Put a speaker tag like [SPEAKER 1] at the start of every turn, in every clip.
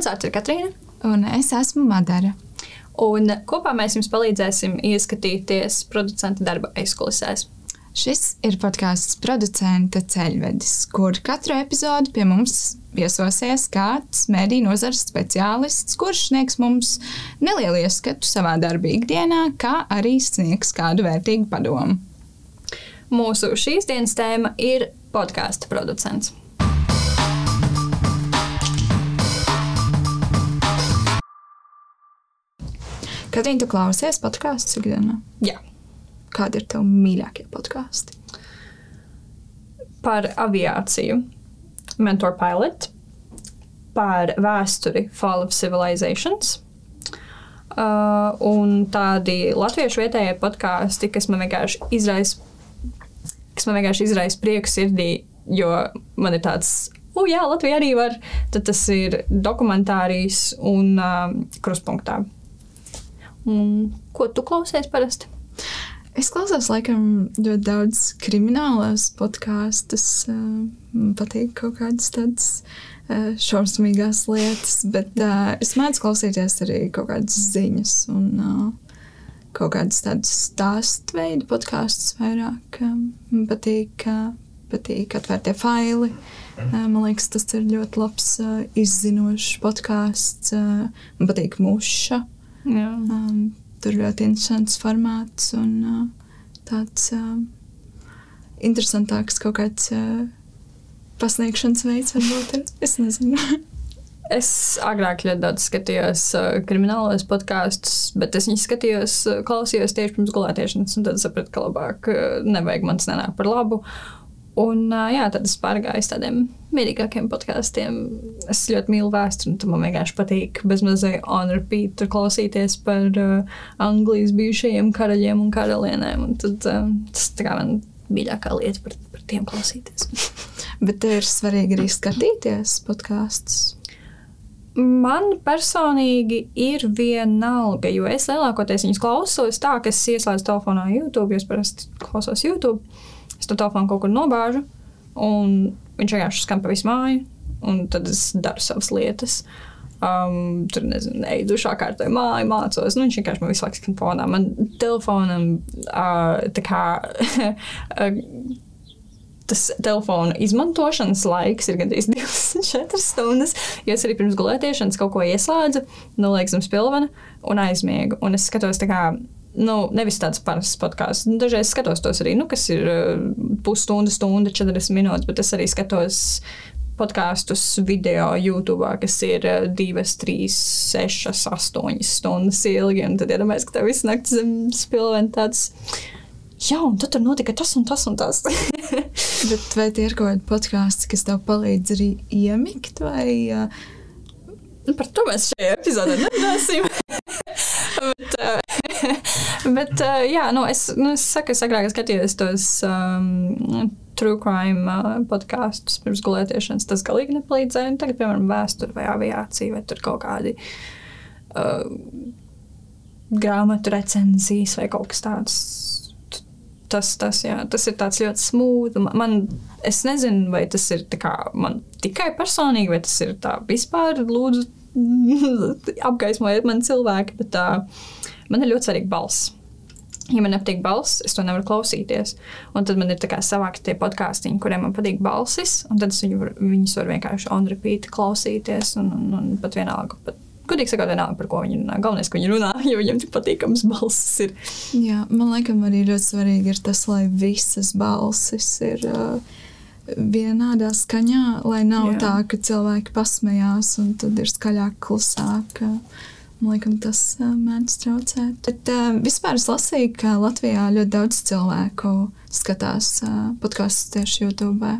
[SPEAKER 1] Mans vārds ir Katrīna.
[SPEAKER 2] Un es esmu Madara.
[SPEAKER 1] Un kopā mēs jums palīdzēsim ieskatīties producenta darba aizkulisēs.
[SPEAKER 2] Šis ir podkāsts producenta ceļvedis, kur katru epizodi pie mums viesosies kāds mediju nozares speciālists, kurš sniegs mums nelielu ieskatu savā darba ikdienā, kā arī sniegs kādu vērtīgu padomu.
[SPEAKER 1] Mūsu šīs dienas tēma ir podkāstu producents.
[SPEAKER 2] Katrīna, tu klausies podkāstus ikdienā?
[SPEAKER 1] Jā.
[SPEAKER 2] Kādi ir tavi mīļākie podkāsti?
[SPEAKER 1] Par aviāciju, Mentor Pilot, par vēsturi Fall of Civilizations. Uh, un tādi latviešu vietējie podkāsti, kas man vienkārši izraisa, kas man vienkārši izraisa prieku sirdī, jo man ir tāds, oh, jā, Latvija arī var. Tad tas ir dokumentārijas un um, kruspunktā. Un, ko tu klausies parasti?
[SPEAKER 2] Es klausos, laikam, ļoti daudz kriminālās podkāstus. Man patīk kaut kādas tādas šausmīgās lietas, bet uh, es mēdzu klausīties arī kaut kādas ziņas un uh, kaut kādas tādas stāstu veidu podkāstus vairāk. Man patīk, uh, patīk atvērtie faili. Man liekas, tas ir ļoti labs, izzinošs podkāsts. Man patīk muša.
[SPEAKER 1] Jā.
[SPEAKER 2] Um, tur ļoti interesants formāts un uh, tāds uh, interesantāks kaut kāds uh, pasniegšanas veids, varbūt. Ir. Es nezinu.
[SPEAKER 1] Es agrāk ļoti daudz skatījos uh, kriminālos podkāstus, bet es viņus skatījos, uh, klausījos tieši pirms gulētiešanas, un tad sapratu, ka labāk uh, nevajag man tas nenāk par labu. Un, jā, tad es pārgāju uz tādiem mierīgākiem podkāstiem. Es ļoti mīlu vēsturi, un man vienkārši patīk bezmazliet on repeat klausīties par uh, Anglijas bijušajiem karaļiem un karalienēm. Un tad, uh, tas kā man mīļākā lieta par, par tiem klausīties.
[SPEAKER 2] Bet ir svarīgi arī skatīties podkāstus.
[SPEAKER 1] Man personīgi ir vienalga, jo es lielākoties viņus klausos tā, ka es ieslēdzu telefonā YouTube, jo es parasti klausos YouTube. To telefonu kaut kur nobāžu, un viņš vienkārši skan pa visu māju, un tad es daru savas lietas. Um, tur nezinu, eju dušā, kārtoju māju, mācos. Nu, viņš vienkārši man visu laiku skan fonā. Man telefonam uh, tā kā. tas telefona izmantošanas laiks ir gandrīz 24 stundas. Jo es arī pirms gulētiešanas kaut ko ieslēdzu, nolieku zem spilvena un aizmiegu. Un es skatos kā. Nu, nevis tāds parasts podkāsts. Nu, dažreiz skatos tos arī, nu, kas ir uh, pusstunda, stunda, 40 minūtes, bet es arī skatos podkāstus video YouTube, kas ir 2, 3, 6, 8 stundas ilgi. Un tad iedomājieties, ka tev viss naktis zem spilvena tāds. Jā, un tad tur notika tas un tas un tas.
[SPEAKER 2] Bet vai tie ir kaut kādi podkāsti, kas tev palīdz arī iemigt? Vai, uh,
[SPEAKER 1] Nu, Par to mēs šajā epizodē nerunāsim. bet, uh, bet uh, jā, nu, es, nu, es saku, es agrāk skatījos tos um, true crime uh, podkāstus pirms gulētiešanas. Tas galīgi nepalīdzēja. Un Tagad, piemēram, vēsture vai aviācija vai tur kaut kādi uh, grāmatu recenzijas vai kaut kas tāds. Tas, tas, jā, tas ir ļoti smūgi. Man, es nezinu, vai tas ir kā, man tikai personīgi, vai tas ir tā vispār. Lūdzu, apgaismojiet man cilvēki, bet tā, man ir ļoti svarīga balss. Ja man nepatīk balss, es to nevaru klausīties. Un tad man ir savākti tie podkāstīņi, kuriem man patīk balsis, un tad es viņu, var- viņus varu vienkārši on repeat klausīties. Un, un, un pat vienalga, pat, gudīgi sakot, vienalga, par ko viņi runā. Galvenais, ka viņi runā, jo viņiem tik patīkams balss ir.
[SPEAKER 2] jā, man liekas, arī ļoti svarīgi ir tas, lai visas balsis ir. Uh, Vienādā skaņā, lai nav
[SPEAKER 1] Jā.
[SPEAKER 2] tā, ka cilvēki pasmējās un tad ir skaļāk, klusāk. Man liekas, tas mēdz traucēt. Bet uh, vispār es lasīju, ka Latvijā ļoti daudz cilvēku skatās uh, podkāstus tieši YouTube.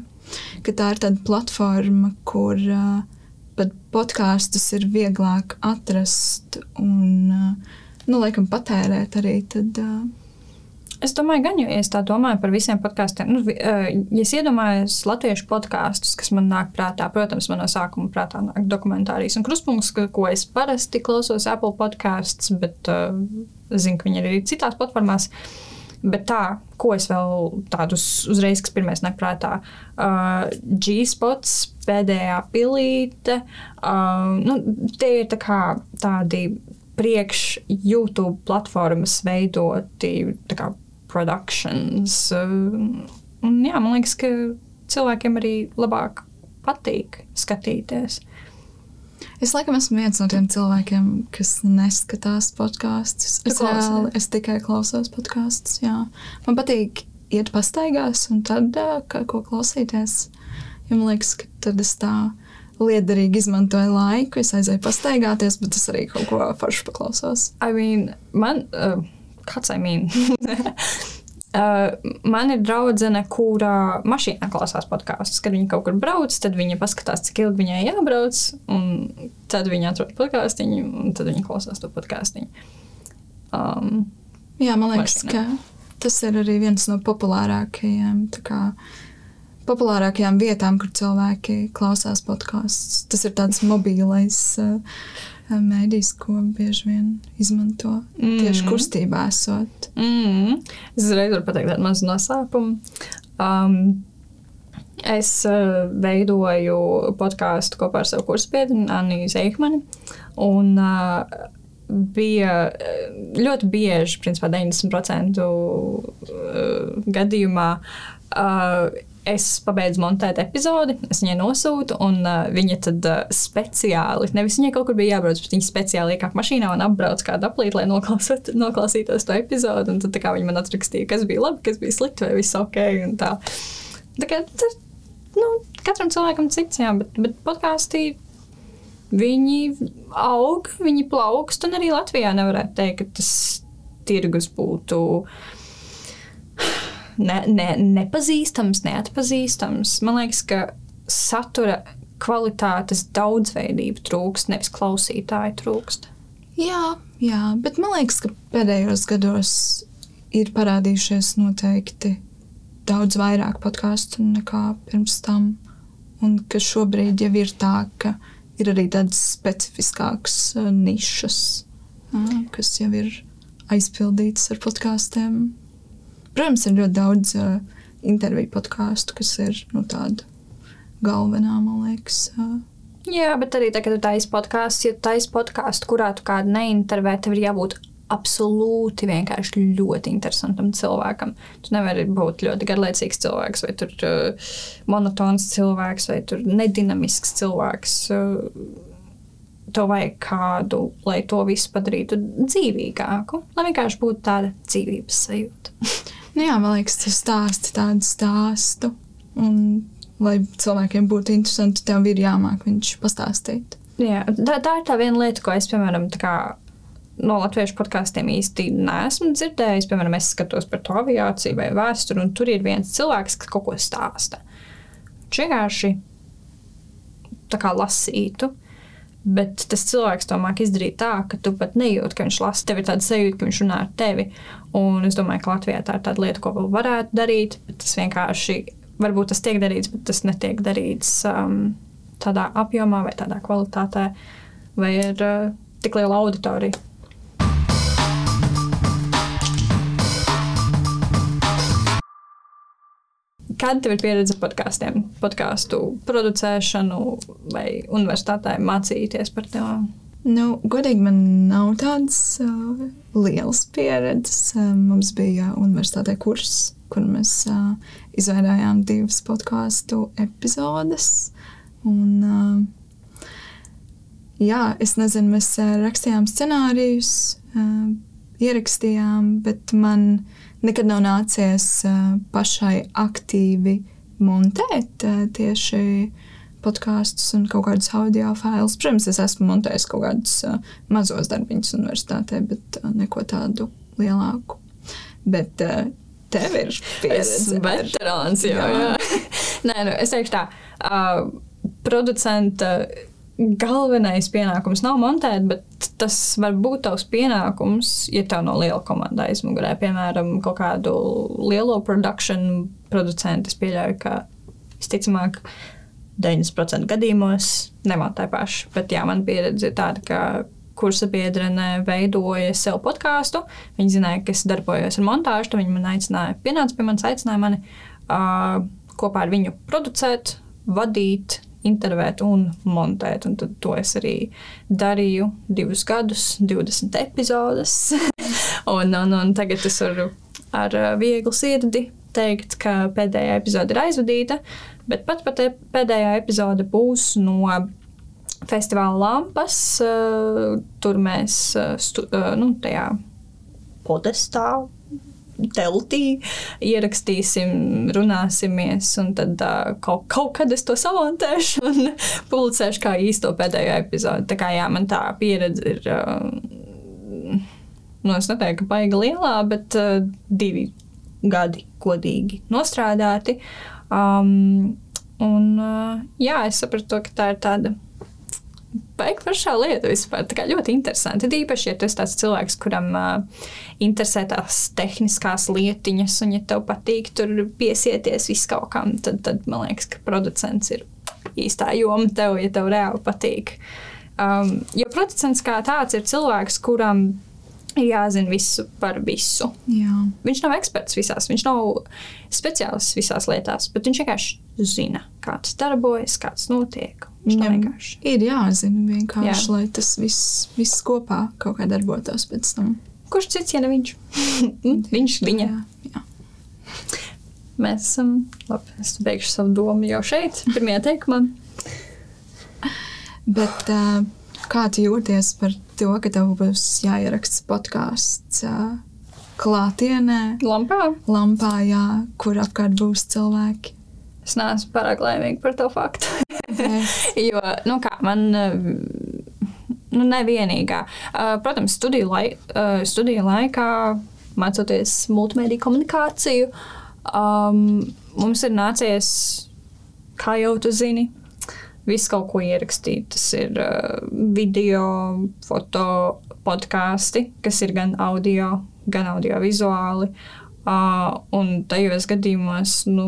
[SPEAKER 2] Tā ir tāda platforma, kur uh, pat podkāstus ir vieglāk atrast un, uh, nu, laikam, patērēt arī. Tad, uh,
[SPEAKER 1] Es domāju, gan, ja es tā domāju par visiem podkāstiem. Nu, eh, ja es iedomājos latviešu podkāstus, kas man nāk prātā, protams, man no sākuma prātā nāk dokumentārijas un kruspunkts, ko es parasti klausos Apple podkāstus, bet uh, zinu, ka viņi ir arī citās platformās. Bet tā, ko es vēl tādu uz, uzreiz, kas pirmais nāk prātā, uh, G-spots, pēdējā pilīte, uh, nu, tie ir tā kā tādi priekš YouTube platformas veidoti kā productions. Un jā, man liekas, ka cilvēkiem arī labāk patīk skatīties.
[SPEAKER 2] Es laikam esmu viens no tiem cilvēkiem, kas neskatās podkāstus. Es, reāli- es tikai klausos podkāstus. Man patīk iet pastaigās un tad kaut ko klausīties. Ja man liekas, ka tad es tā liederīgi izmantoju laiku. Es aizēju pastaigāties, bet es arī kaut ko foršu paklausos.
[SPEAKER 1] I mean, man, uh, kāds I mean? Uh, man ir draudzene, kura mašīnā klausās podkāstus. Kad viņa kaut kur brauc, tad viņa paskatās, cik ilgi viņai jābrauc. un Tad viņa atrod podkāstu, un tad viņa klausās to podkāstu. Um,
[SPEAKER 2] Jā, man liekas,
[SPEAKER 1] Mašīnā.
[SPEAKER 2] ka tas ir arī viens no populārākajiem. populārākajām vietām, kur cilvēki klausās podkāstus. Tas ir tāds mobīlais uh, mēdījis, ko bieži vien izmanto tieši
[SPEAKER 1] Mhm.
[SPEAKER 2] kustībā esot.
[SPEAKER 1] mm, es uzreiz varu pateikt tādu mazu noslēpumu. Um, es uh, veidoju podkāstu kopā ar savu kursabiedru Anniju Zeikmani. Un, uh, bija ļoti bieži, principā 90% uh, gadījumā, uh, es pabeidzu montēt epizodi, es viņai nosūtu, un uh, viņa tad uh, speciāli, nevis viņai kaut kur bija jābrauc, bet viņa speciāli iekāpa mašīnā un apbrauc kādu aplīti, lai noklausot, noklausītos to epizodu. Un tad tā kā viņa man atrakstīja, kas bija labi, kas bija slikti, vai viss ok. Tā. tā kā, tas, nu, katram cilvēkam cits, jā, bet, bet podkāstī viņi aug, viņi plaukst, un arī Latvijā nevarētu teikt, ka tas tirgus būtu ne, ne, nepazīstams, neatpazīstams. Man liekas, ka satura kvalitātes daudzveidība trūkst, nevis klausītāji trūkst.
[SPEAKER 2] Jā, jā, bet man liekas, ka pēdējos gados ir parādījušies noteikti daudz vairāk podkāstu nekā pirms tam. Un ka šobrīd jau ir tā, ka ir arī tādas specifiskākas uh, nišas, uh, kas jau ir aizpildītas ar podkāstiem. Protams, ir ļoti daudz uh, interviju podkāstu, kas ir nu, tāda galvenā, man liekas. Uh,
[SPEAKER 1] Jā, bet arī tagad, kad tu taisi podkāstu, ja taisi podkāstu, kurā tu kādu neintervē, tev ir jābūt absolūti vienkārši ļoti interesantam cilvēkam. Tu nevari būt ļoti garlaicīgs cilvēks, vai tur uh, monotons cilvēks, vai tur nedinamisks cilvēks. Uh, tev vajag kādu, lai to visu padarītu dzīvīgāku, lai vienkārši būtu tāda dzīvības sajūta.
[SPEAKER 2] Nu jā, man liekas, tas stāsta tādu stāstu. Un, lai cilvēkiem būtu interesanti, tev ir jāmāk viņš pastāstīt.
[SPEAKER 1] Jā, tā, tā ir tā viena lieta, ko es, piemēram, kā no latviešu podkāstiem īsti neesmu dzirdējis. Piemēram, es skatos par to aviāciju vai vēsturi, un tur ir viens cilvēks, kas kaut ko stāsta. Vienkārši tā kā lasītu. Bet tas cilvēks to māca izdarīt tā, ka tu pat nejūti, ka viņš lasa. Tev ir tāda sajūta, ka viņš runā ar tevi. Un es domāju, ka Latvijā tā ir tāda lieta, ko vēl varētu darīt. Tas vienkārši, varbūt tas tiek darīts, bet tas netiek darīts um, tādā apjomā vai tādā kvalitātē, vai ir uh, tik liela auditorija. Kāda ir pieredze podkāstiem, podkāstu producēšanu vai universitātē mācīties par to?
[SPEAKER 2] Nu, godīgi, man nav tādas uh, lielas pieredzes. Uh, mums bija universitātē kurs, kur mēs uh, izveidojām divas podkāstu epizodes. Un, uh, jā, es nezinu, mēs uh, rakstījām scenārijus, uh, ierakstījām, bet man nekad nav nācies uh, pašai aktīvi montēt uh, tieši podkāstus un kaut kādus audio failus. Protams, es esmu montējis kaut kādus uh, mazos darbiņus universitātē, bet neko tādu lielāku. Bet tev ir pieredze.
[SPEAKER 1] Veterāns jau.
[SPEAKER 2] Jā.
[SPEAKER 1] Jā. Nē, nu, es teikšu tā, uh, producenta galvenais pienākums nav montēt, bet tas var būt tavs pienākums, ja tev no liela komanda aizmugurē, piemēram, kaut kādu lielo produkciju producentu. Es pieļauju, ka visticamāk 90% gadījumos nemontē paši. Bet jā, man pieredze ir tāda, ka kursa biedrene veidoja sev podkāstu. Viņa zināja, ka es darbojos ar montāžu, tad viņa man aicināja, pienāca pie manis, aicināja mani uh, kopā ar viņu producēt, vadīt, intervēt un montēt. Un to es arī darīju divus gadus, 20 epizodes. un, un, un tagad es varu ar vieglu sirdi teikt, ka pēdējā epizode ir aizvadīta, bet pat, pat pēdējā epizode būs no festivāla lampas. Uh, tur mēs uh, stu, nu, tajā podestā. Teltī ierakstīsim, runāsimies, un tad uh, kaut, kaut kad es to savantēšu un publicēšu kā īsto pēdējo epizodi. Tā kā jā, man tā pieredze ir, uh, nu, es neteiktu, ka baigi lielā, bet uh, divi gadi godīgi nostrādāti. Um, un uh, jā, es sapratu, ka tā ir tāda Baigi foršā lieta vispār. Tā kā ļoti interesanti. Tad īpaši, ja tu esi tāds cilvēks, kuram uh, interesē tās tehniskās lietiņas, un ja tev patīk tur piesieties viskaut kam, tad, tad man liekas, ka producents ir īstā joma tev, ja tev reāli patīk. Um, jo producents kā tāds ir cilvēks, kuram ir jāzina visu par visu.
[SPEAKER 2] Jā.
[SPEAKER 1] Viņš nav eksperts visās, viņš nav speciālists visās lietās, bet viņš vienkārši zina, kā tas darbojas, kā tas notiek.
[SPEAKER 2] Viņam ir jāzina vienkārši, Jā. lai tas viss, viss kopā kaut kā darbotos pēc tam.
[SPEAKER 1] Kurš cits, ja ne viņš? viņš, viņa. Jā, jā. Mēs esam, labi, es beigšu savu domu jau šeit, pirmajā teikumā.
[SPEAKER 2] Bet uh, kā tu jūties par to, ka tev būs jāieraksta podkāsts uh, klātienē?
[SPEAKER 1] Lampā?
[SPEAKER 2] Lampā, jā, kur apkārt būs cilvēki.
[SPEAKER 1] Es neesmu pārāk laimīga par to faktu. jo, nu kā, man. Nu, nevienīgā. Protams, studiju, lai, studiju laikā, mācoties multimediju komunikāciju, um, mums ir nācies, kā jau tu zini, visu kaut ko ierakstīt. Tas ir uh, video, foto, podkāsti, kas ir gan audio, gan audio-vizuāli. Uh, un tajos gadījumos, nu,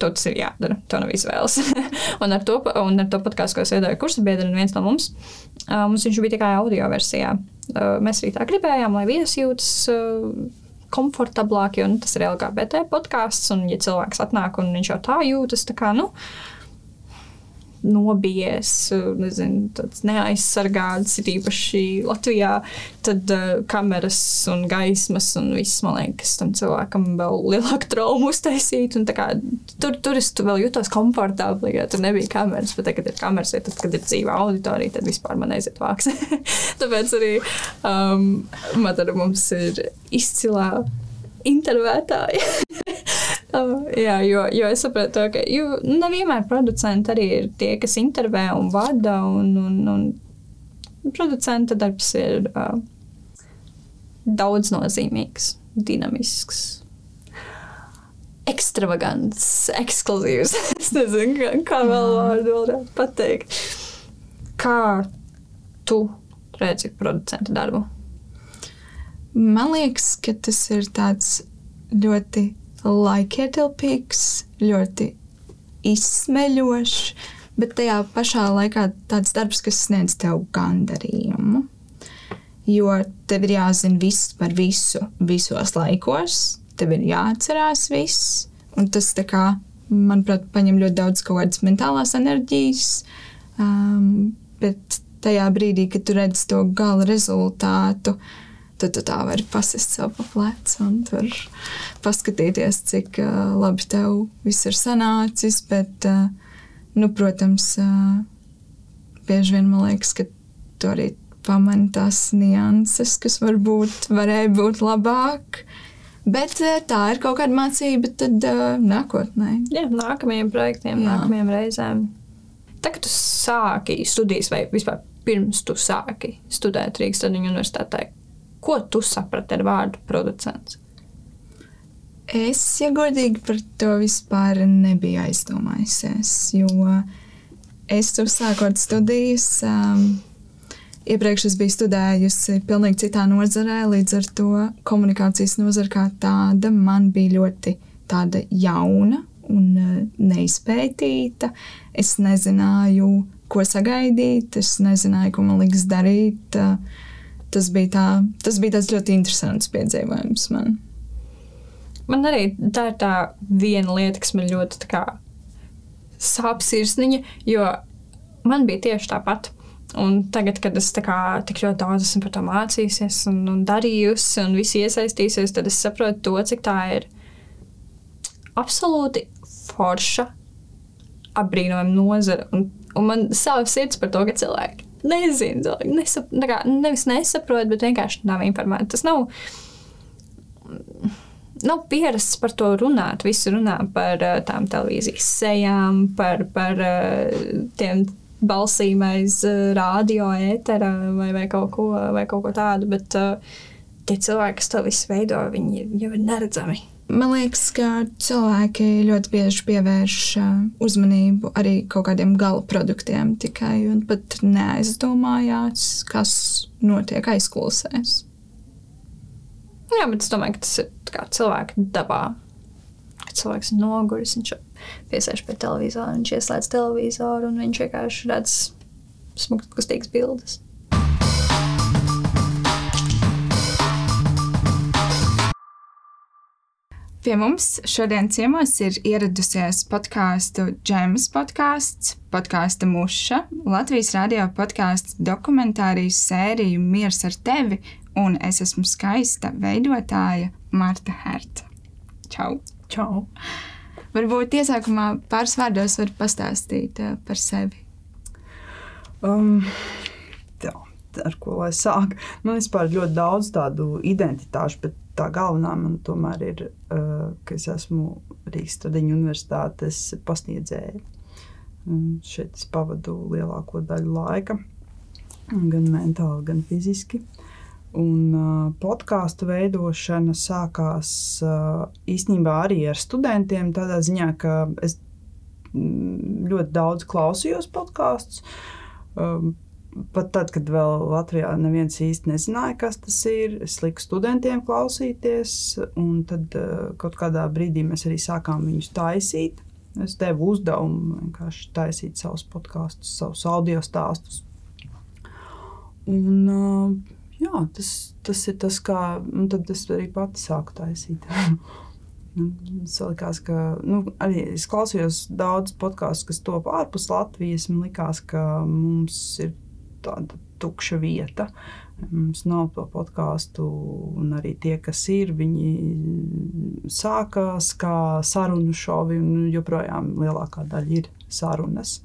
[SPEAKER 1] tas ir jādara. To nav izvēles. un ar to, un ar to podkāstu, ko es veidoju kursa biedri, viens no mums, uh, mums viņš bija tikai audio versijā. Uh, mēs arī tā gribējām, lai viesi jūtas. Uh, komfortablāk, jo nu, tas ir LGBT podkāsts, un, ja cilvēks atnāk un viņš jau tā jūtas, tā kā, nu, uh, nobijies, nezinu, neaizsargāts, ir īpaši Latvijā, tad uh, kameras un gaismas un viss, man liekas, tam cilvēkam vēl lielāku traumu uztaisīt. Kā, tur, tur es tu vēl jutos komfortabli, ja tur nebija kameras, bet tagad ir kameras, ja tad, kad ir dzīva auditorija, tad vispār man aiziet vāks. Tāpēc arī um, Madara mums ir izcilā intervētāja. Uh, jā, jo, jo es saprotu, ka jū, nevienmēr producenti arī ir tie, kas intervē un vada. Un, un, un producenta darbs ir uh, daudz nozīmīgs, dinamisks. Ekstravagants, ekskluzīvs. es nezinu, kā, vēl vārdu varētu pateikt. Kā tu redzi producenta darbu?
[SPEAKER 2] Man liekas, ka tas ir tāds ļoti laikietilpīgs, ļoti izsmeļošs, bet tajā pašā laikā tāds darbs, kas sniedz tev gandarījumu. Jo tev ir jāzina viss par visu, visos laikos, tev ir jāatcerās viss, un tas, kā, manuprāt, paņem ļoti daudz kaut kādas mentālās enerģijas. Um, bet tajā brīdī, kad tu redz to gala rezultātu, uh, tad tu tā vari pasist sev pa plecu un tur paskatīties, cik uh, labi tev viss ir sanācis. Bet, uh, nu, protams, uh, bieži vien man liekas, ka tu arī pamani tās nianses, kas varbūt varēja būt labāk. Bet tā ir kaut kāda mācība tad uh, nākotnē.
[SPEAKER 1] Jā, nākamajiem projektiem, Jā. nākamajām reizēm. Tagad tu sāki studijas, vai vispār pirms tu sāki studēt Rīgas universitātē, Ko tu saprati ar vārdu producents?
[SPEAKER 2] Es, ja godīgi par to vispār nebiju aizdomājusies, jo es tur sākot studijas, um, iepriekš es biju studējusi pilnīgi citā nozarē, līdz ar to komunikācijas nozara kā tāda man bija ļoti tāda jauna un uh, neizpētīta. Es nezināju ko sagaidīt, es nezināju, ko man liks darīt. Tas bija, tā, tas bija tāds ļoti interesants piedzīvojums man.
[SPEAKER 1] Man arī tā ir tā viena lieta, kas man ļoti sāp sirsniņa, jo man bija tieši tāpat. Un tagad, kad es kā, tik ļoti daudz esmu par to mācījusies un, un darījusi, un visi iesaistījusies, tad es saprotu to, cik tā ir absolūti forša, apbrīnojama nozara. Un, un man savs sirds par to, ka cilvēki nezina, cilvēki nesap, kā, nevis nesaprot, bet vienkārši nav informēti. Tas nav. Nav pierasts par to runāt. Visi runā par uh, tām televīzijas sejām, par, par uh, tiem balsīm aiz uh, radio ētera vai, vai, kaut ko, vai kaut ko tādu, bet tie cilvēki, kas to visu veido, viņi jau ir neredzami.
[SPEAKER 2] Man liekas, ka cilvēki ļoti bieži pievērš uzmanību arī kaut kādiem gala produktiem tikai un pat neaizdomājās, kas notiek aizklausēs.
[SPEAKER 1] Jā, bet es domāju, ka tas ir cilvēka dabā. Kad cilvēks ir noguris, viņš piesēž pie televizora, viņš ieslēdz televizoru un viņš vienkārši redz smukas, kustīgas bildes.
[SPEAKER 2] Pie mums šodien ciemos ir ieradusies podkāstu Džemas podkāsts, podkāsta Muša, Latvijas radio podkāsts dokumentārijas sēriju Miers ar tevi, un es esmu skaista veidotāja Marta Herta. Čau!
[SPEAKER 3] Čau!
[SPEAKER 2] Varbūt iesākumā pāris vārdos var pastāstīt uh, par sevi.
[SPEAKER 3] Um, tā, ar ko lai sāk? Man vispār ļoti daudz tādu identitāšu, bet tā galvenā man tomēr ir, uh, ka es esmu Rīgas Stradiņu universitātes pasniedzēja. Šeit es pavadu lielāko daļu laika, gan mentāli, gan fiziski. Un uh, podkāstu veidošana sākās uh, īstenībā arī ar studentiem. Tādā ziņā, ka es ļoti daudz klausījos podkāstus. Um, pat tad, kad vēl Latvijā neviens īsti nezināja, kas tas ir, es liku studentiem klausīties, tad uh, kaut kādā brīdī mēs arī sākām viņus taisīt. Es devu uzdevumu vienkārši taisīt savus podkāstus, savus audio stāstus. Un, uh, jā, tas, tas ir tas, kā es arī pati sāku taisīt. Es likās, ka nu, arī es klausījos daudz podkāstu, kas top ārpus Latvijas. Man liekas, ka mums ir tāda tukša vieta. Mums nav to podkāstu, un arī tie, kas ir, viņi sākās kā sarunu šovi, un joprojām lielākā daļa ir sarunas.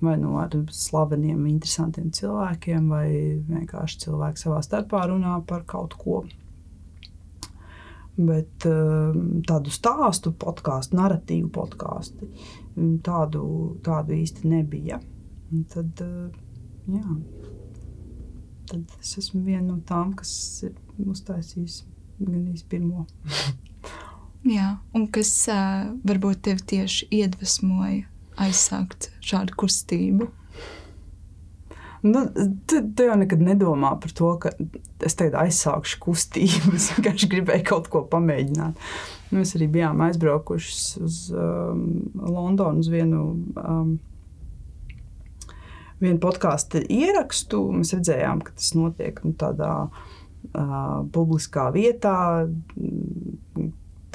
[SPEAKER 3] Vai nu ar slaveniem, interesantiem cilvēkiem, vai vienkārši cilvēki savā starpā runā par kaut ko. Bet um, tādu stāstu podkāstu, narratīvu podkāstu, tādu, tādu īsti nebija. Un tad, uh, jā, tad es esmu viena no tām, kas ir uztaisījusi gan īsti pirmo.
[SPEAKER 2] jā, un kas uh, varbūt tevi tieši iedvesmoja aizsākt šādu kustību?
[SPEAKER 3] Nu, tu, tu jau nekad nedomā par to, ka es tagad aizsākšu kustību. Es vienkārši gribēju kaut ko pamēģināt. Nu, mēs arī bijām aizbraukuši uz um, Londonu uz vienu um, vienu podkāstu ierakstu. Mēs redzējām, ka tas notiek nu, tādā uh, publiskā vietā,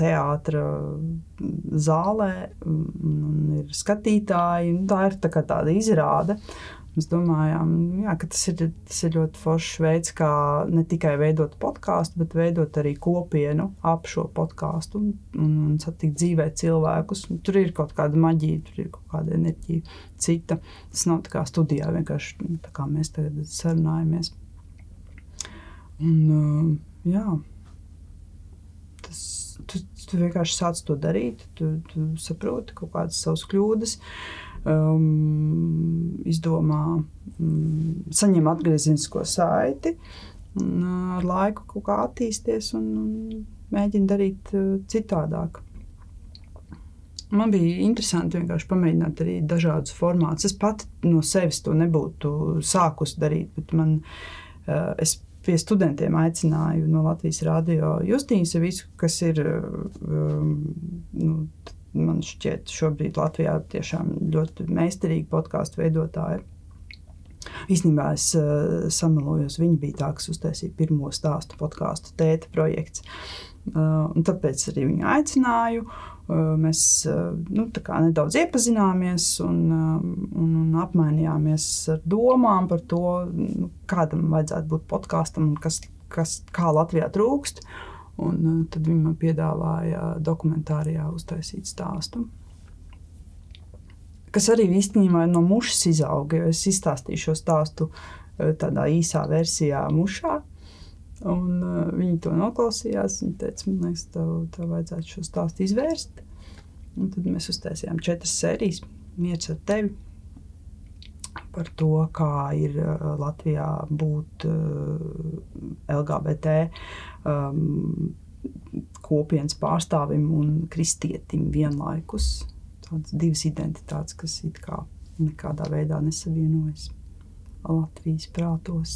[SPEAKER 3] teātris zālē, un ir skatītāji. Tā ir tā tāda izrāde. Mēs domājām, jā, ka tas ir, tas ir ļoti foršs veids, kā ne tikai veidot podkāstu, bet veidot arī kopienu ap šo podkāstu un, un, un satikt dzīvē cilvēkus. Tur ir kaut kāda maģija, tur ir kaut kāda enerģija, cita. Tas nav tā kā studijā, vienkārši nu, tā kā mēs tagad sarunājamies. Un, jā, tas, tu, tu vienkārši sāc to darīt, tu, tu saproti kaut kādas savas kļūdas. Uh, um, izdomā, um, saņem atgriezenisko saiti, un uh, ar laiku kaut kā attīsties un, un mēģina darīt uh, citādāk. Man bija interesanti vienkārši pamēģināt arī dažādus formātus. Es pati no sevis to nebūtu sākusi darīt, bet man, uh, es pie studentiem aicināju no Latvijas Rādio Justīnu Sevisu, kas ir um, nu, man šķiet, šobrīd Latvijā tiešām ļoti meistarīgi podkāstu veidotāji. Īstenībā es uh, samalojos. Viņa bija tā, kas uztaisīja pirmo stāstu podkāstu tēta projekts. Uh, tāpēc arī viņu aicināju. Uh, mēs uh, nu, nedaudz iepazināmies un, uh, un, un apmainījāmies ar domām par to, nu, kādam vajadzētu būt podkāstam un kas, kas, kā Latvijā trūkst. Un, uh, tad viņi man piedāvāja dokumentārijā uztaisīt stāstu kas arī īstenībā no mušas izauga. Es izstāstīju šo stāstu eh, tādā īsā versijā, mušā. Un, uh, viņi to noklausījās. Viņi teica, man liekas, tev, tev vajadzētu šo stāstu izvērst. Un tad mēs uztaisījām četras sērijas, mieras ar tevi. Par to, kā ir uh, Latvijā būt uh, LGBT um, kopienas pārstāvim un kristietim vienlaikus tādas divas identitātes, kas it kā nekādā veidā nesavienojas Latvijas prātos.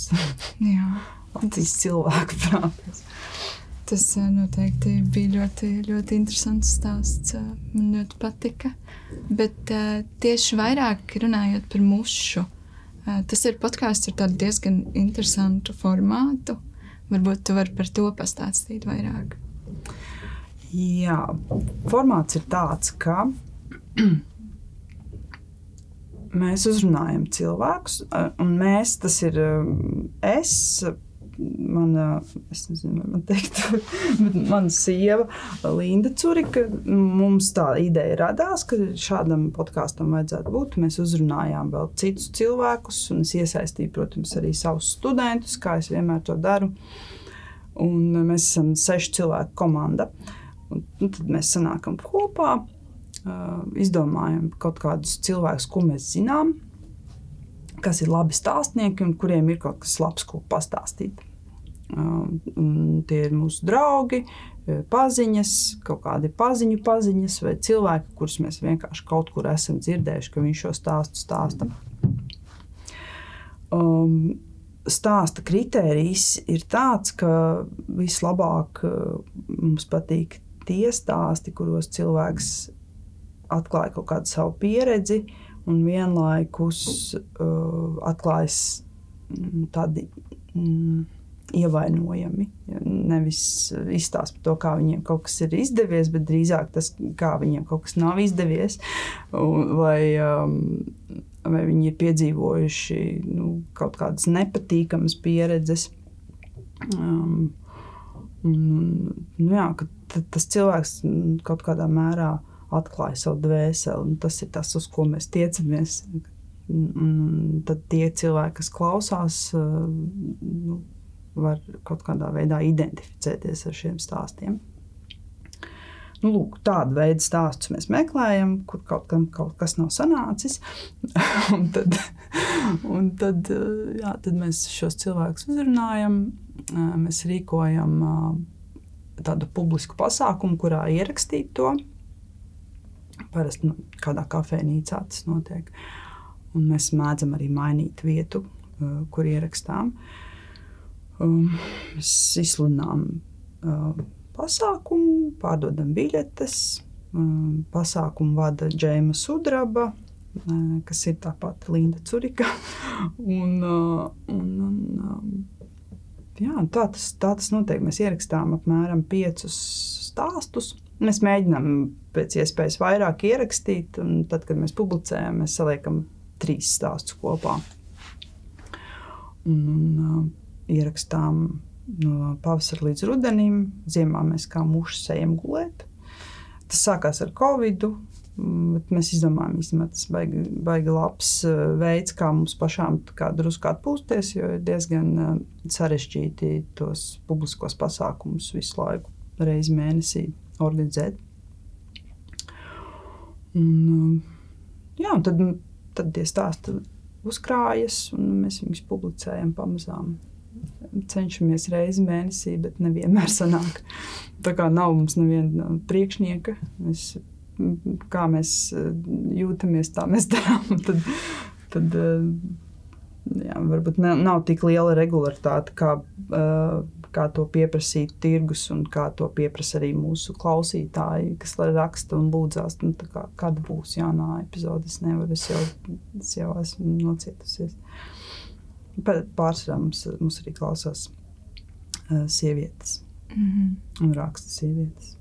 [SPEAKER 3] Latvijas cilvēku prātos.
[SPEAKER 2] Tas eh, noteikti bija ļoti, ļoti interesants stāsts. Eh, man ļoti patika. Bet uh, tieši vairāk runājot par mušu, tas ir podkāsts ar diezgan interesantu formātu. Varbūt tu vari par to pastāstīt vairāk.
[SPEAKER 3] Jā, formāts ir tāds, ka mēs uzrunājam cilvēkus, un mēs, tas ir es, mana, es nezinu, man teikt, bet mana sieva Linda Curika, mums tā ideja radās, ka šādam podkāstam vajadzētu būt. Mēs uzrunājām vēl citus cilvēkus, un es iesaistīju, protams, arī savus studentus, kā es vienmēr to daru. Un mēs esam sešu cilvēku komanda. Un, un tad mēs sanākam kopā izdomājam kaut kādus cilvēkus, ko mēs zinām, kas ir labi stāstnieki un kuriem ir kaut kas labs, ko pastāstīt. Tie ir mūsu draugi, paziņas, kaut kādi paziņu paziņas, vai cilvēki, kurus mēs vienkārši kaut kur esam dzirdējuši, ka viņš šo stāstu stāsta. Um, stāsta kritērijs ir tāds, ka vislabāk mums patīk tie stāsti, kuros cilvēks atklāja kaut kādu savu pieredzi un vienlaikus uh, atklājas mm, tādi mm, ievainojami. Nevis izstāst par to, kā viņiem kaut kas ir izdevies, bet drīzāk tas, kā viņiem kaut kas nav izdevies. Vai, um, vai viņi ir piedzīvojuši nu, kaut kādas nepatīkamas pieredzes. Um, nu, jā, tas cilvēks kaut kādā mērā uh, atklāja savu dvēseli. Tas ir tas, uz ko mēs tiecamies. Un tad tie cilvēki, kas klausās, eh, nu, var kaut kādā veidā identificēties ar šiem stāstiem. Nu, lūk, tādu veidu stāstus mēs meklējam, kur kaut kam kaut kas nav sanācis. un tad, un tad, eh, jā, tad mēs šos cilvēkus uzrunājam, eh, mēs rīkojam tādu publisku pasākumu, kurā ierakstīt to Parasti nu, kādā kafejnīcā tas notiek. Un mēs mēdzam arī mainīt vietu, uh, kur ierakstām. Um, mēs izsludinām uh, pasākumu, pārdodam biļetes. Um, pasākumu vada Džēma Sudraba, uh, kas ir tāpat Linda Curika. un, uh, un, un, um, jā, tā, tas, tā tas notiek. Mēs ierakstām apmēram piecus stāstus Mēs mēģinām pēc iespējas vairāk ierakstīt, un tad, kad mēs publicējam, mēs saliekam trīs stāstus kopā. Un, un ierakstām no pavasara līdz rudenim. Ziemā mēs kā muši ejam gulēt. Tas sākās ar Covid. Bet mēs izdomājām, ka tas ir baigi, baigi labs veids, kā mums pašām kā drusku atpūsties, jo ir diezgan sarežģīti tos publiskos pasākumus visu laiku, reizi mēnesī organizēt. Un, um, jā, un tad, tad tie stāsti uzkrājas, un mēs viņus publicējam pamazām. Cenšamies reizi mēnesī, bet nevienmēr sanāk. Tā kā nav mums neviena priekšnieka. Mēs, kā mēs uh, jūtamies, tā mēs darām. Tad, tad jā, varbūt nav tik liela regularitāte, kā uh, kā to pieprasīt tirgus un kā to pieprasa arī mūsu klausītāji, kas raksta un lūdzās. Nu, kā, kad būs jaunā epizode, es nevaru, es jau, es jau esmu nocietusies. Pārsvarā mums, mums arī klausās uh, sievietes mm -hmm. un raksta sievietes.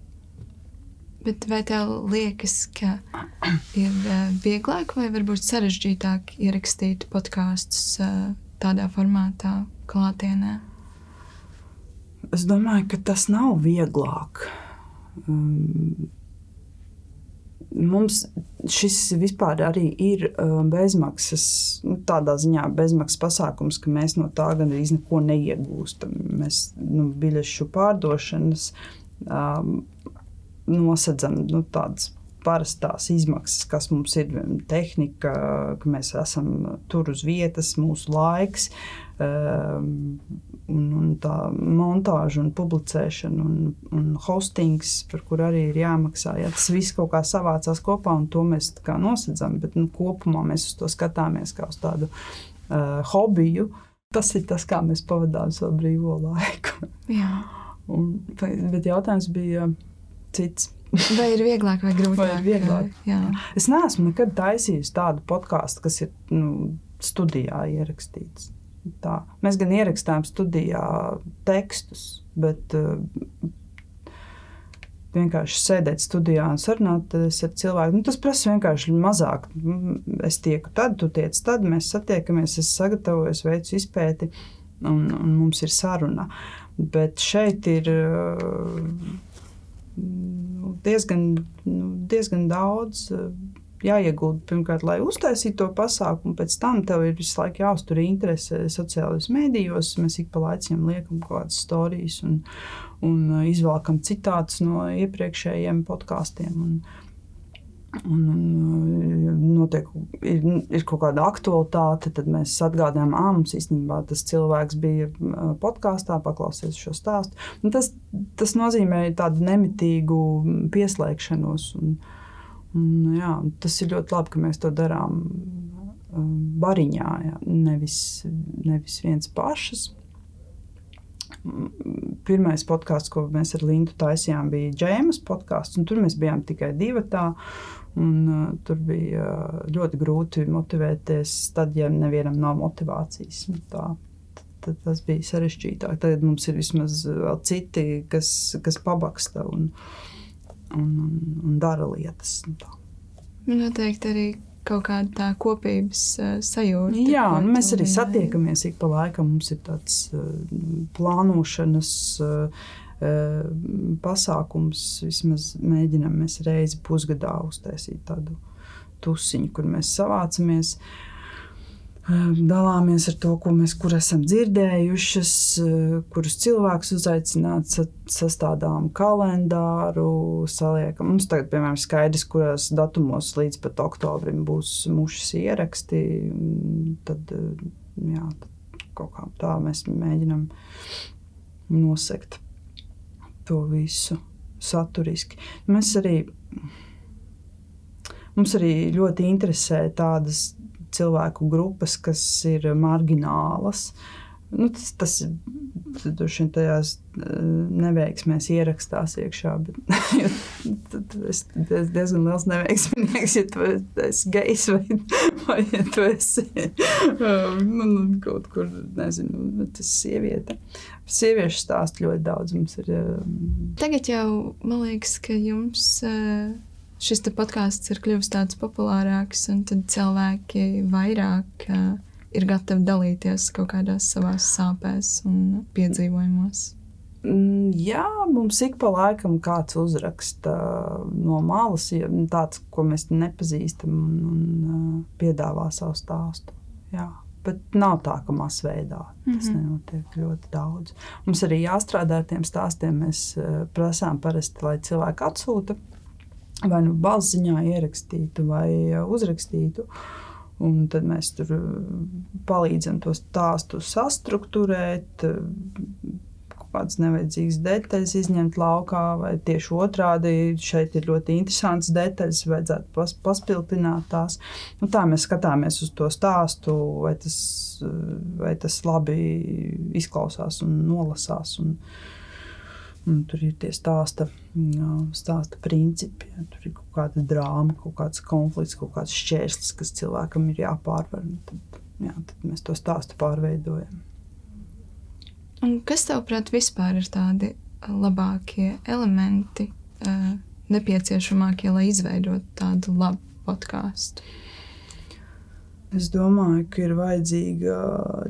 [SPEAKER 2] Bet vai tev liekas, ka ir uh, vieglāk vai varbūt sarežģītāk ierakstīt podkāstus uh, tādā formātā, klātienē?
[SPEAKER 3] Es domāju, ka tas nav vieglāk. Um, mums šis vispār arī ir um, bezmaksas, nu, tādā ziņā bezmaksas pasākums, ka mēs no tā gan arī neko neiegūstam. Mēs nu, biļešu pārdošanas um, nosedzam nu, tādas parastās izmaksas, kas mums ir tehnika, ka mēs esam tur uz vietas, mūsu laiks. Um, un, un tā montāža, un publicēšana, un, un hostings, par kur arī ir jāmaksā. Ja, tas viss kaut kā savācās kopā, un to mēs nosedzam. Bet nu, kopumā mēs uz to skatāmies kā uz tādu uh, hobiju. Tas ir tas, kā mēs pavadām savu brīvo laiku. un, bet jautājums bija cits.
[SPEAKER 2] Vai ir vieglāk vai grūtāk? Vai
[SPEAKER 3] vieglāk? Jā. Es neesmu nekad taisījis tādu podkāstu, kas ir nu, studijā ierakstīts. Tā. Mēs gan ierakstām studijā tekstus, bet uh, vienkārši sēdēt studijā un sarunāties ar cilvēku. Nu, tas prasa vienkārši mazāk. Es tieku tad, tu tiec tad, mēs satiekamies, es sagatavoju, veicu izpēti un, un mums ir saruna. Bet šeit ir uh, diezgan, nu, diezgan daudz. Uh, jāiegulda pirmkārt, lai uztaisītu to pasākumu, pēc tam tev ir visu laiku jāuztur interese sociālajos mēdījos. Mēs ik pa laikam liekam kaut kādas stāstus un, un uh, izvelkam citātus no iepriekšējiem podkāstiem. Un, Un, un notiek, ir, ir kaut kāda aktualitāte, tad mēs atgādājam, ka mums īstenībā tas cilvēks bija uh, podkāstā, paklausīties šo stāstu. Un tas, tas nozīmē tādu nemitīgu pieslēgšanos. Un, Un, jā, tas ir ļoti labi, ka mēs to darām um, bariņā, jā, nevis, nevis viens pašs. Pirmais podkāsts, ko mēs ar Lindu taisījām, bija Džēmas podkāsts. Tur mēs bijām tikai divi. Un, uh, tur bija uh, ļoti grūti motivēties, tad, ja nevienam nav motivācijas. Tā, tad tas bija sarežģītāk. Tagad mums ir vismaz vēl citi, kas, kas pabaksta. Un, uh, un, un, un dara lietas.
[SPEAKER 2] Noteikti arī kaut kāda tā kopības uh, sajūta.
[SPEAKER 3] Jā, nu, mēs arī satiekamies ik pa laikam. Mums ir tāds uh, plānošanas uh, pasākums. Vismaz mēģinām mēs reizi pusgadā uztaisīt tādu tusiņu, kur mēs savācamies. Uh, dalāmies ar to, ko mēs kur esam dzirdējušas, eh, kurus cilvēkus uzaicināt, sastādām kalendāru, saliekam. Mums tagad, piemēram, ir skaidrs, kurās datumos līdz pat oktobrim būs mušas ieraksti. Tad, eh, jā, tad kaut kā tā mēs mēģinam nosekt to visu saturiski. Mēs arī, mums arī ļoti interesē tādas cilvēku grupas, kas ir marginālas. Nu, tas tas droši vien tajās eh, neveiksmēs ierakstās iekšā. Bet, tad es diezgan liels neveiksminieks, ja tu esi gejs vai, vai ja tu esi um, nu, nu, kaut kur, nezinu, tas sieviete. Sieviešu stāstu ļoti daudz mums ir.
[SPEAKER 2] Um, Tagad jau man liekas, ka jums. Uh šis podkāsts ir kļuvis tāds populārāks, un cilvēki vairāk uh, ir gatavi dalīties kaut kādās savās sāpēs un piedzīvojumos.
[SPEAKER 3] Mm, jā, mums ik pa laikam kāds uzraksta no malas, ja tāds, ko mēs nepazīstam, un, un piedāvā savu stāstu. Jā. Bet nav tā, ka masveidā tas mm -hmm. nenotiek ļoti daudz. Mums arī jāstrādā ar tiem stāstiem. Mēs prasām parasti, lai cilvēki atsūta vai nu balziņā ierakstītu, vai uh, uzrakstītu. Un tad mēs tur uh, palīdzam to stāstu sastruktūrēt, uh, kādas nevajadzīgas detaļas izņemt laukā, vai tieši otrādi šeit ir ļoti interesants detaļas, vajadzētu pas, paspildināt tās. Nu, tā mēs skatāmies uz to stāstu, vai tas, vai tas labi izklausās un nolasās. Un, uh, Un tur ir tie stāsta, stāsta principi. Ja, tur ir kaut kāda drāma, kaut kāds konflikts, kaut kāds šķērslis, kas cilvēkam ir jāpārvar. Tad jā, tad mēs to stāstu pārveidojam.
[SPEAKER 2] Un kas tavuprāt vispār ir tādi labākie elementi, uh, nepieciešamākie, lai izveidotu tādu labu podkāstu?
[SPEAKER 3] Es domāju, ka ir vajadzīga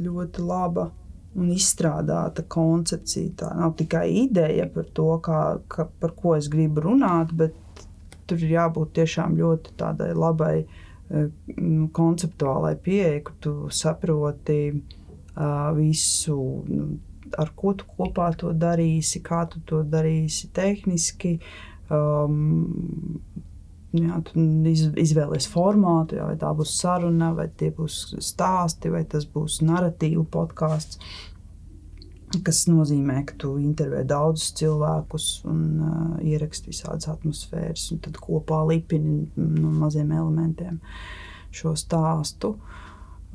[SPEAKER 3] ļoti laba un izstrādāta koncepcija. Tā nav tikai ideja par to, kā, ka, par ko es gribu runāt, bet tur ir jābūt tiešām ļoti tādai labai nu, konceptuālai pieeja, ka tu saproti uh, visu. Nu, ar ko tu kopā to darīsi, kā tu to darīsi tehniski. Um, jā, tu iz, izvēlēsies formātu, jā, vai tā būs saruna, vai tie būs stāsti, vai tas būs narratīvu podkāsts. Tas nozīmē, ka tu intervē daudzus cilvēkus un uh, ieraksti visādas atmosfēras, un tad kopā lipini no maziem elementiem šo stāstu.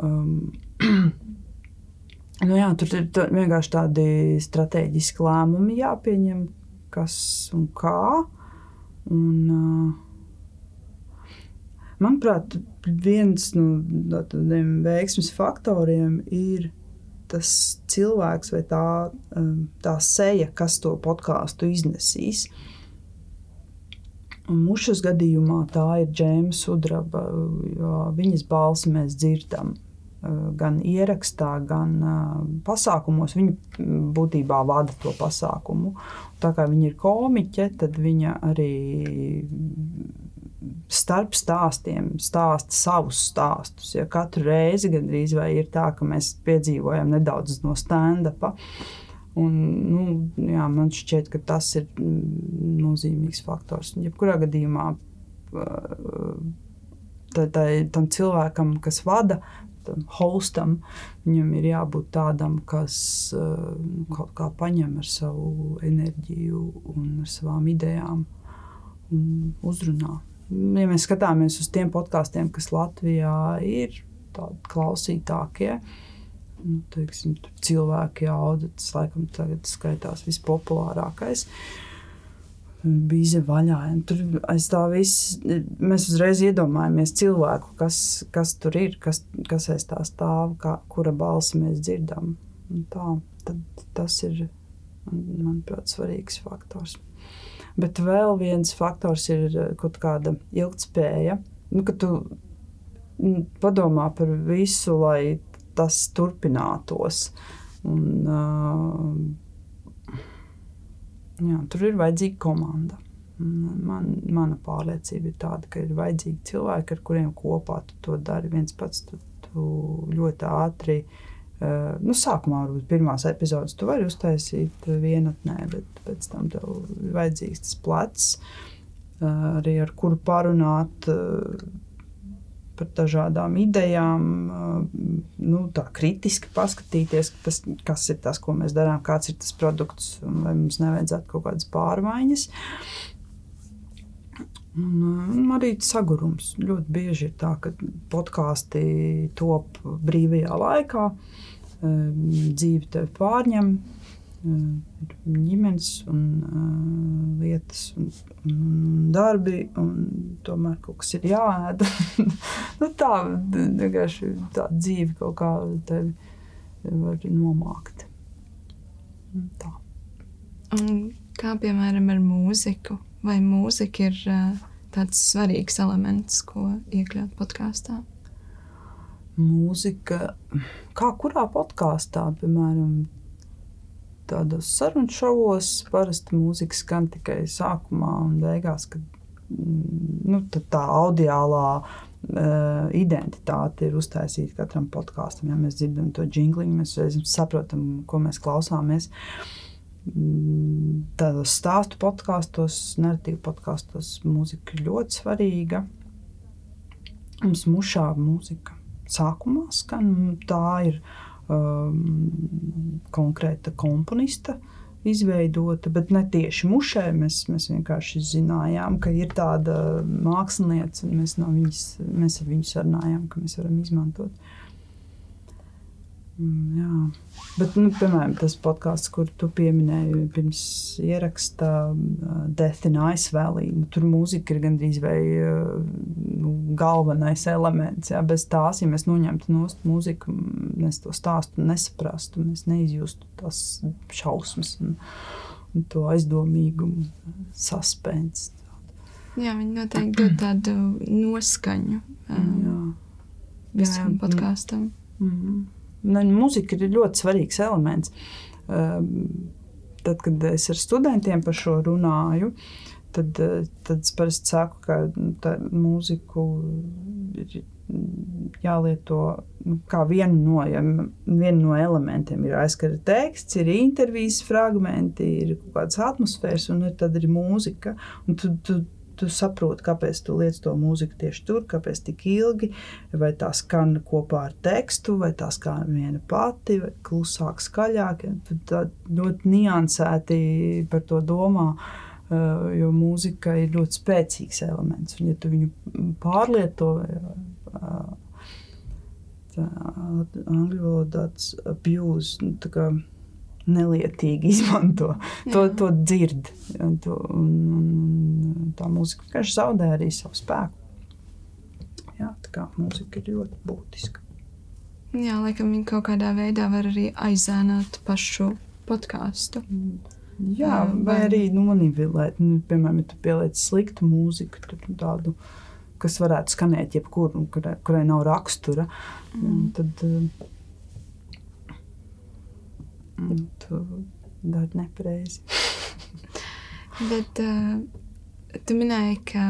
[SPEAKER 3] Um, Nu jā, tur ir tā, vienkārši tādi strateģiski lēmumi jāpieņem, kas un kā. Un, uh, manuprāt, viens no tādiem veiksmes faktoriem ir tas cilvēks vai tā, tā seja, kas to podkāstu iznesīs. Un Mušas gadījumā tā ir Džēmas Sudraba, jo viņas balsi mēs dzirdam. Eh, gan ierakstā, gan eh, pasākumos. Viņa būtībā vada to pasākumu. Tā kā viņa ir komiķe, tad viņa arī starp stāstiem stāsta savus stāstus. Ja katru reizi gandrīz vai ir tā, ka mēs piedzīvojam nedaudz no stand-upa. Un, nu, jā, man šķiet, ka tas ir nozīmīgs faktors. Jebkurā gadījumā tā, tā, tam cilvēkam, kas vada, tam hostam, viņam ir jābūt tādam, kas uh, kaut kā paņem ar savu enerģiju un ar savām idejām un uzrunā. Ja mēs skatāmies uz tiem podkāstiem, kas Latvijā ir klausītākie, nu, teiksim, cilvēki auga, tas laikam tagad skaitās vispopulārākais. Bija vaļā. Tur aiz tā viss mēs uzreiz iedomājamies cilvēku, kas, kas tur ir, kas, kas aiz tā stāv, kā, kura balsi mēs dzirdam. Un tā, tas ir, manuprāt, svarīgs faktors. Bet vēl viens faktors ir kaut kāda ilgspēja. Nu, kad tu padomā par visu, lai tas turpinātos. Un, uh, Jā, tur ir vajadzīga komanda. Man, mana pārliecība ir tāda, ka ir vajadzīgi cilvēki, ar kuriem kopā tu to dari viens pats. Tu, tu ļoti ātri, uh, nu, sākumā varbūt pirmās epizodes tu vari uztaisīt vienatnē, bet pēc tam tev ir vajadzīgs tas plecs, uh, arī ar kuru parunāt. Uh, par dažādām idejām, nu, tā kritiski paskatīties, tas, kas ir tas, ko mēs darām, kāds ir tas produkts, vai mums nevajadzētu kaut kādas pārmaiņas. Un, un arī sagurums. Ļoti bieži ir tā, ka podkāsti top brīvajā laikā, dzīve tevi pārņem, ir ģimenes un lietas un, un darbi, un tomēr kaut kas ir jāēd. nu, tā vienkārši tā dzīve kaut kā tevi var nomākt. Tā.
[SPEAKER 2] Un kā piemēram ar mūziku? Vai mūzika ir uh, tāds svarīgs elements, ko iekļaut podkāstā?
[SPEAKER 3] Mūzika, kā kurā podkāstā, piemēram, tādos sarunu šovos parasti mūzika skan tikai sākumā un beigās, kad mm, nu, tā audiālā uh, identitāte ir uztaisīta katram podkāstam. Ja mēs dzirdam to jingliņu, mēs saprotam, ko mēs klausāmies. Mm, tādos stāstu podkāstos, narratīvu podkāstos mūzika ir ļoti svarīga. Mums mušā mūzika sākumā skan, tā ir um, konkrēta komponista izveidota, bet ne tieši mušē. Mēs, mēs vienkārši zinājām, ka ir tāda mākslinieca, un mēs, no viņas, mēs ar viņu sarunājām, ka mēs varam izmantot. Mm, Jā, bet, nu, piemēram, tas podkāsts, kur tu pieminēji pirms ierakstā uh, Death in Ice Valley, nu, tur mūzika ir gandrīz vai uh, nu, galvenais elements. Jā. Bez tās, ja mēs noņemtu no mūziku, mēs to stāstu nesaprastu, mēs neizjustu tās šausmas un, un to aizdomīgumu, suspensu.
[SPEAKER 2] Jā, viņi noteikti dod tādu noskaņu um,
[SPEAKER 3] Jā.
[SPEAKER 2] visam podkāstam.
[SPEAKER 3] Mm. Ne, Mūzika ir ļoti svarīgs elements. Um, Tad, kad es ar studentiem par šo runāju, tad, tad es parasti saku, ka nu, mūziku ir jālieto nu, kā vienu no, ja, vienu no elementiem. Ir aizskara teksts, ir intervijas fragmenti, ir kaut kādas atmosfēras, un tad ir mūzika. Un tu, tu, tu saproti, kāpēc tu liec to mūziku tieši tur, kāpēc tik ilgi, vai tā skan kopā ar tekstu, vai tā skan viena pati, vai klusāk, skaļāk. Tā ļoti niansēti par to domā. uh, Jo mūzika ir ļoti spēcīgs elements. Un, ja tu viņu pārlieto, tā angļu valodā tas abuse, nu, nelietīgi izmanto. To,
[SPEAKER 2] Jā.
[SPEAKER 3] to dzird. ja, To, un, un tā mūzika vienkārši zaudē arī savu spēku. Jā, tā kā mūzika ir ļoti būtiska.
[SPEAKER 2] Jā, laikam viņi kaut kādā veidā var arī aizēnot pašu podkāstu.
[SPEAKER 3] Jā,
[SPEAKER 2] Jā,
[SPEAKER 3] vai
[SPEAKER 2] vai-
[SPEAKER 3] arī nonivilēt, nu, piemēram, ja tu pieliec sliktu mūziku, tad tādu, kas varētu skanēt jebkur, un kurai, kurai nav rakstura, mm. tad mm, tu dari nepareizi.
[SPEAKER 2] Bet uh, tu minēji, ka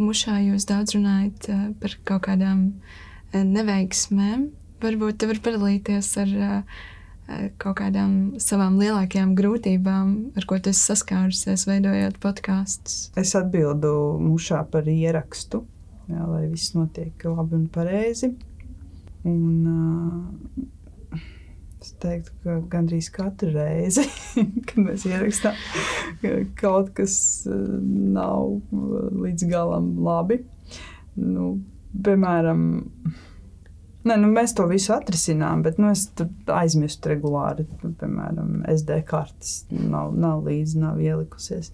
[SPEAKER 2] mušā jūs daudz runājat uh, par kaut kādām uh, neveiksmēm. Varbūt tu vari padalīties ar uh, kaut kādām savām lielākajām grūtībām, ar ko tu saskārusies, veidojot podkāstus.
[SPEAKER 3] Es atbildu mušā par ierakstu, jā, lai viss notiek labi un pareizi. Un, uh, es teiktu, ka gandrīz katru reizi, kad mēs ierakstām, ka kaut kas uh, nav uh, līdz galam labi. Nu, piemēram, Ne, nu mēs to visu atrisinām, bet nu, es aizmirstu regulāri. Nu, piemēram, SD kartes nav, nav līdzi, nav ielikusies.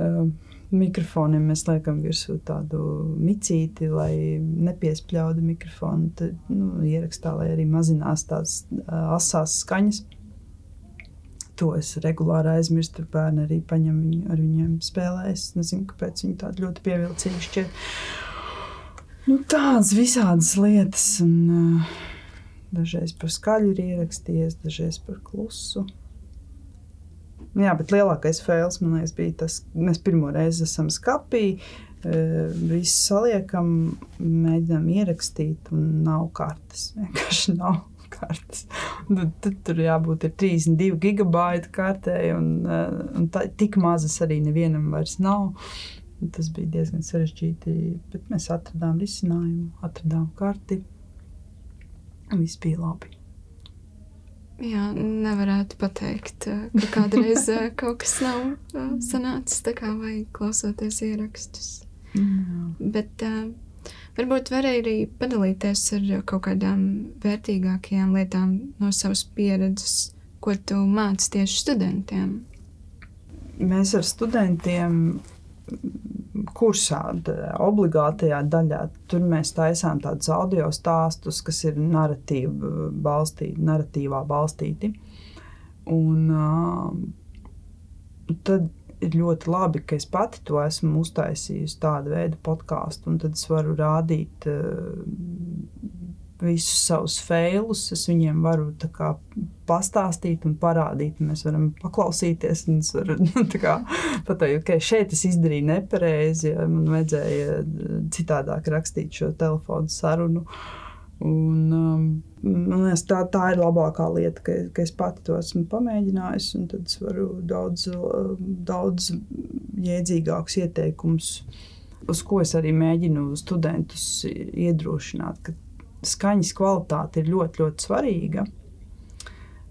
[SPEAKER 3] Uh, mikrofoniem mēs liekam virsū tādu micīti, lai nepiespļautu mikrofonu. Tad, nu, ierakstā, lai arī mazinās tās uh, asās skaņas. To es regulāri aizmirstu. Bērni arī paņem viņu, ar viņiem spēlē. Es nezinu, kāpēc viņi tādi ļoti pievilcīgi šķiet. Nu, tādas visādas lietas. Un, uh, dažreiz par skaļu ir ierakstījies, dažreiz par klusu. Jā, bet lielākais fails man liekas, bija tas, ka mēs pirmo reizi esam skapī, uh, visu saliekam, mēģinām ierakstīt, un nav kartes. Vienkārši nav kartes. Tad, tad tur jābūt ir 32 gigabaita kartē, un, uh, un tā, tik mazas arī nevienam vairs nav. Tas bija diezgan sarežģīti, bet mēs atradām risinājumu, atradām karti. un Viss bija labi.
[SPEAKER 2] Jā, nevarētu pateikt, uh, ka kādreiz uh, kaut kas nav uh, sanācis tā kā vajag klausoties ierakstus.
[SPEAKER 3] Jā.
[SPEAKER 2] Bet uh, varbūt var arī padalīties ar kaut kādām vērtīgākajām lietām no savas pieredzes, ko tu māci tieši studentiem.
[SPEAKER 3] Mēs ar studentiem kursā, obligātajā daļā, tur mēs taisām tādus audio stāstus, kas ir narratīva balstīti, narratīvā balstīti. Un, uh, tad ir ļoti labi, ka es pati to esmu uztaisījusi tādu veidu podkāstu, un tad es varu rādīt uh, visus savus failus. Es viņiem varu kā, pastāstīt un parādīt. un Mēs varam paklausīties, es varu nu, pateikt, ka šeit es izdarīju nepareizi. ja Man vajadzēja citādāk rakstīt šo telefonu sarunu. Un, um, liekas, tā, tā ir labākā lieta, ka, ka es pati to esmu pamēģinājusi. Tad es varu daudz, uh, daudz jēdzīgākus ieteikumus, uz ko es arī mēģinu studentus iedrošināt. ka Skaņas kvalitāte ir ļoti, ļoti svarīga,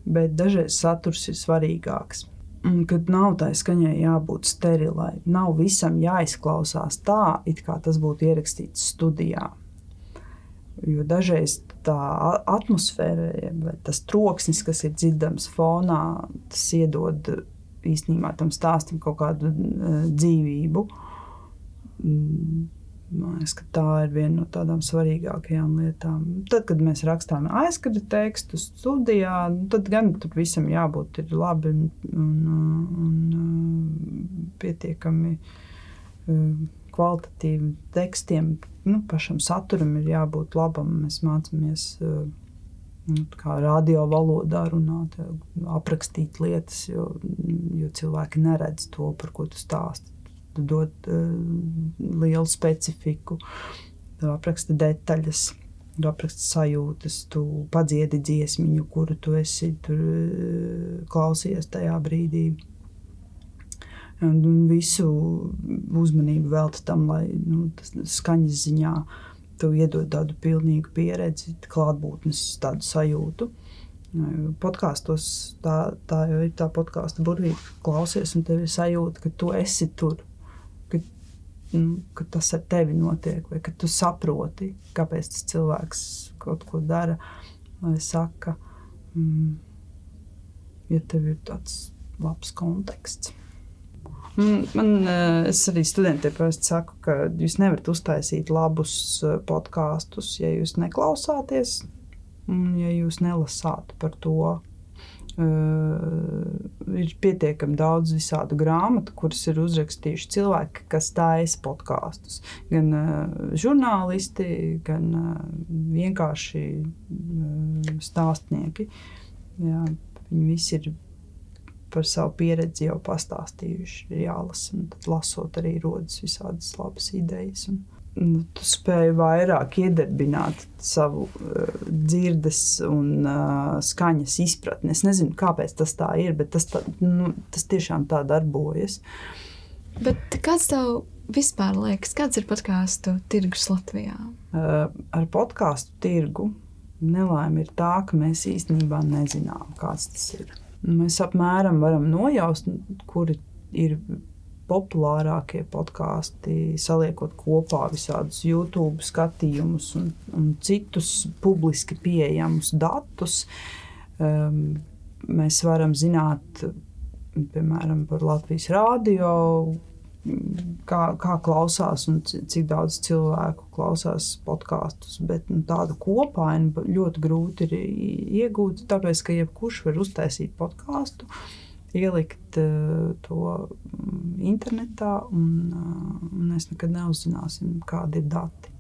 [SPEAKER 3] bet dažreiz saturs ir svarīgāks. Un, kad nav tā skaņai jābūt sterilai, nav visam jāizklausās tā, it kā tas būtu ierakstīts studijā. jo dažreiz tā atmosfēra vai tas troksnis, kas ir dzirdams fonā, tas iedod īstenībā tam stāstam kaut kādu dzīvību. Man liekas, tā ir viena no tādām svarīgākajām lietām. Tad, kad mēs rakstām aizskatu tekstu studijā, nu, tad gan tur visam jābūt labi un, un, un pietiekami kvalitatīviem tekstiem. Nu, pašam saturam ir jābūt labam. Mēs mācāmies nu, kā radio valodā runāt, aprakstīt lietas, jo, jo cilvēki neredz to, par ko tu stāsti dod uh, lielu specifiku, apraksta detaļas. Tu apraksti sajūtas, tu padziedi dziesmiņu, kuru tu esi tur, uh, klausies tajā brīdī. Un visu uzmanību veltīja tam, lai nu, tas skaņas ziņā tu iedod tādu pilnīgu pieredzi, klātbūtnes tādu sajūtu. Podkāstos tā, tā jau ir tā podkāstu burvība, klausies, un tev ir sajūta, ka tu esi tur nu, ka tas ar tevi notiek, vai ka tu saproti, kāpēc tas cilvēks kaut ko dara, vai saka, mm, ja tev ir tāds labs konteksts. Mm, man, eh, arī studentiem parasti saku, ka jūs nevarat uztaisīt labus eh, podkāstus, ja jūs neklausāties, ja jūs nelasāt par to, ir pietiekami daudz visādu grāmatu, kuras ir uzrakstījuši cilvēki, kas taisa podkāstus. Gan uh, žurnālisti, gan uh, vienkārši uh, stāstnieki. Jā, viņi visi ir par savu pieredzi jau pastāstījuši. Ir jālasa, tad lasot arī rodas visādas labas idejas. Un, nu, tu spēji vairāk iedarbināt savu uh, dzirdes un uh, skaņas izpratni. Es nezinu, kāpēc tas tā ir, bet tas, tā, nu, tas tiešām tā darbojas.
[SPEAKER 2] Bet kāds tev vispār liekas, kāds ir podkāstu tirgus Latvijā?
[SPEAKER 3] Uh, ar podkāstu tirgu nelaime ir tā, ka mēs īstenībā nezinām, kāds tas ir. Mēs apmēram varam nojaust, kuri ir populārākie podkāsti, saliekot kopā visādus YouTube skatījumus un, un citus publiski pieejamus datus. Um, mēs varam zināt, piemēram, par Latvijas rādio, kā, kā klausās un cik daudz cilvēku klausās podkāstus. Bet nu, tādu kopainu ļoti grūti ir iegūt, tāpēc ka jebkurš var uztaisīt podkāstu. Uh, ielikt uh, to mm, internetā, un, uh, un mēs nekad neuzzināsim, kādi ir dati.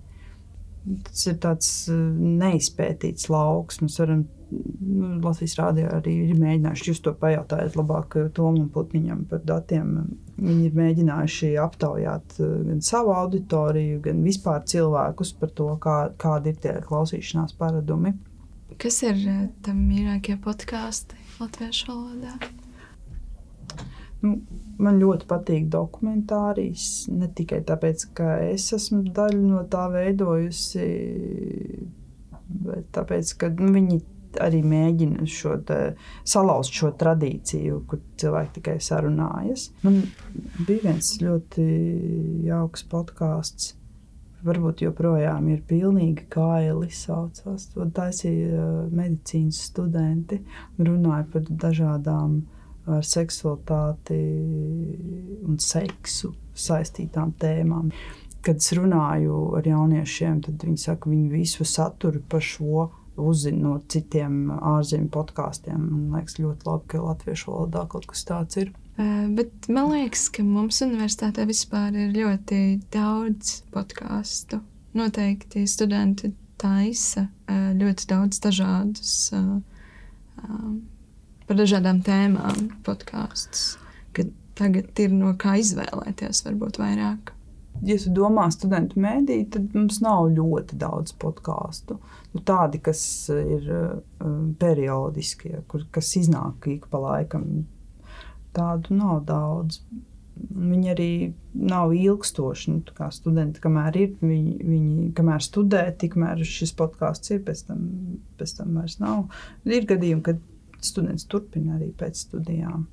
[SPEAKER 3] Tas ir tāds uh, neizpētīts lauks. Mēs varam, nu, Latvijas rādījā arī ir mēģinājuši, jūs to pajautājat labāk Tomam Putniņam par datiem. Viņi ir mēģinājuši aptaujāt gan savu auditoriju, gan vispār cilvēkus par to, kā, kādi ir tie klausīšanās paradumi.
[SPEAKER 2] Kas ir tam mīļākie podkāsti latviešu valodā?
[SPEAKER 3] Nu, man ļoti patīk dokumentārijas. Ne tikai tāpēc, ka es esmu daļu no tā veidojusi, bet tāpēc, ka nu, viņi arī mēģina šo te, salauzt šo tradīciju, kur cilvēki tikai sarunājas. Man bija viens ļoti jauks podkāsts. Varbūt joprojām ir pilnīgi kaili saucās. To taisīja medicīnas studenti. Runāja par dažādām uh, ar seksualitāti un seksu saistītām tēmām. Kad es runāju ar jauniešiem, tad viņi saka, ka viņi visu saturu par šo uzzina no citiem ārzemju podkāstiem. Man liekas, ļoti labi, ka latviešu valodā kaut kas tāds ir.
[SPEAKER 2] Bet man liekas, ka mums universitātē vispār ir ļoti daudz podkāstu. Noteikti studenti taisa ļoti daudz dažādus par dažādām tēmām podkāstus, ka tagad ir no kā izvēlēties, varbūt vairāk.
[SPEAKER 3] Ja tu domā studentu mēdī, tad mums nav ļoti daudz podkāstu. Nu, tādi, kas ir um, periodiskie, kur, kas iznāk ik pa laikam, tādu nav daudz. Viņi arī nav ilgstoši. Nu, kā studenti, kamēr ir, viņi, viņi kamēr studē, tikmēr šis podkāsts ir, pēc tam, pēc tam vairs nav. Ir gadījumi, kad students turpina arī pēc studijām.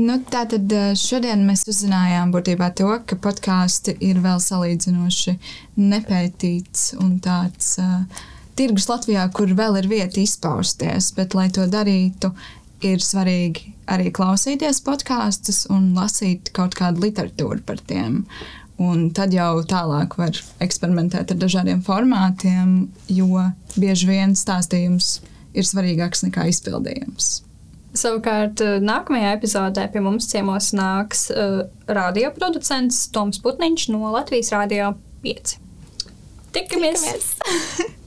[SPEAKER 2] Nu, tātad eh, šodien mēs uzzinājām būtībā to, ka podkāsti ir vēl salīdzinoši nepētīts un tāds uh, tirgus Latvijā, kur vēl ir vieta izpausties, bet, lai to darītu, ir svarīgi arī klausīties podkāstus un lasīt kaut kādu literatūru par tiem. Un tad jau tālāk var eksperimentēt ar dažādiem formātiem, jo bieži vien stāstījums ir svarīgāks nekā izpildījums.
[SPEAKER 1] Savukārt, eh, nākamajā epizodē pie mums ciemos nāks uh, radioproducents Toms Putniņš no Latvijas Rādio 5. Tikamies!
[SPEAKER 2] Tikamies.